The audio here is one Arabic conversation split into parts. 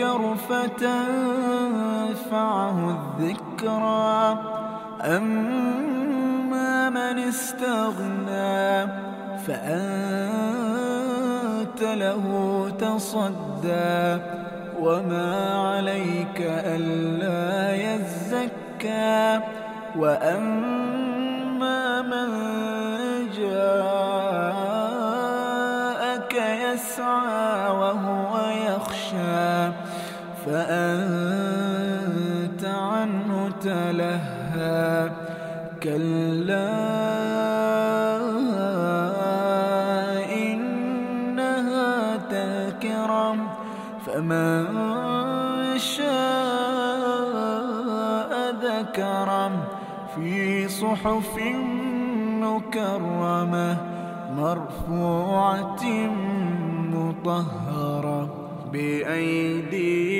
يذكر فتنفعه الذكرى. أما من استغنى فأنت له تصدى. وما عليك ألا يزكى. وأما من جاءك يسعى وهو فأنت عنه تلهى. كلا إنها تذكرة فمن شاء ذكره في صحف مكرمة مرفوعة مطهرة بأيدي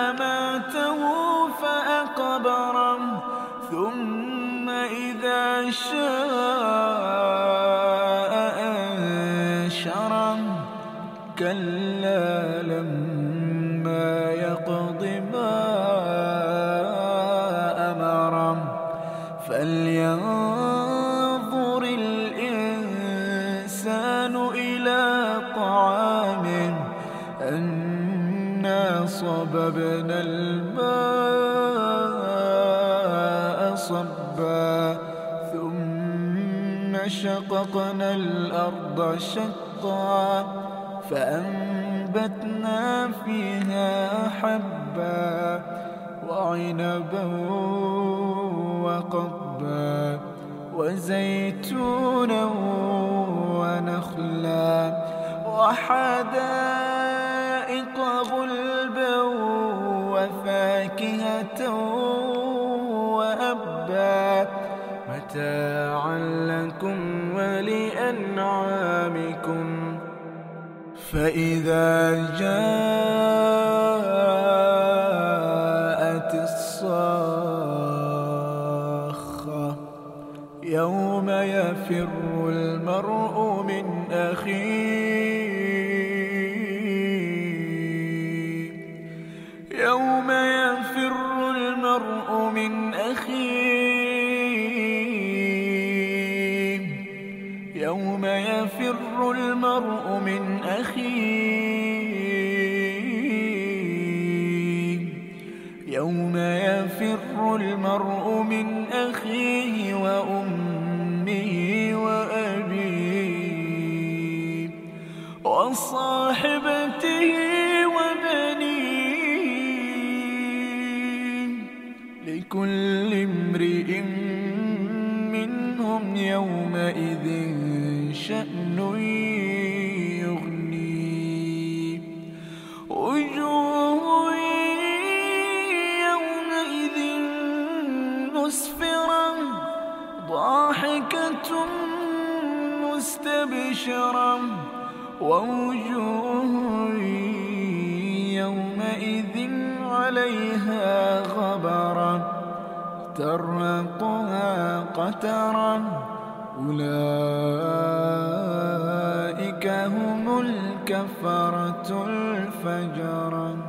أماته فأقبره ثم إذا شاء أنشره. كلا لما يقض ما أمره فلينظر صببنا الماء صبا ثم شققنا الأرض شقا فأنبتنا فيها حبا وعنبا وقبا وزيتونا ونخلا وحدائق غلبا وفاكهة وأبا. متاعا لكم ولأنعامكم. فإذا جاءت يوم يفر المرء من أخيه. يوم يفر المرء من أخيه وأمه وأبيه وصاحبته وبنيه. لكل امرئ ضاحكة مستبشرة ووجوه يومئذ عليها غبرة ترقها قترة أولئك هم الكفرة الفجرة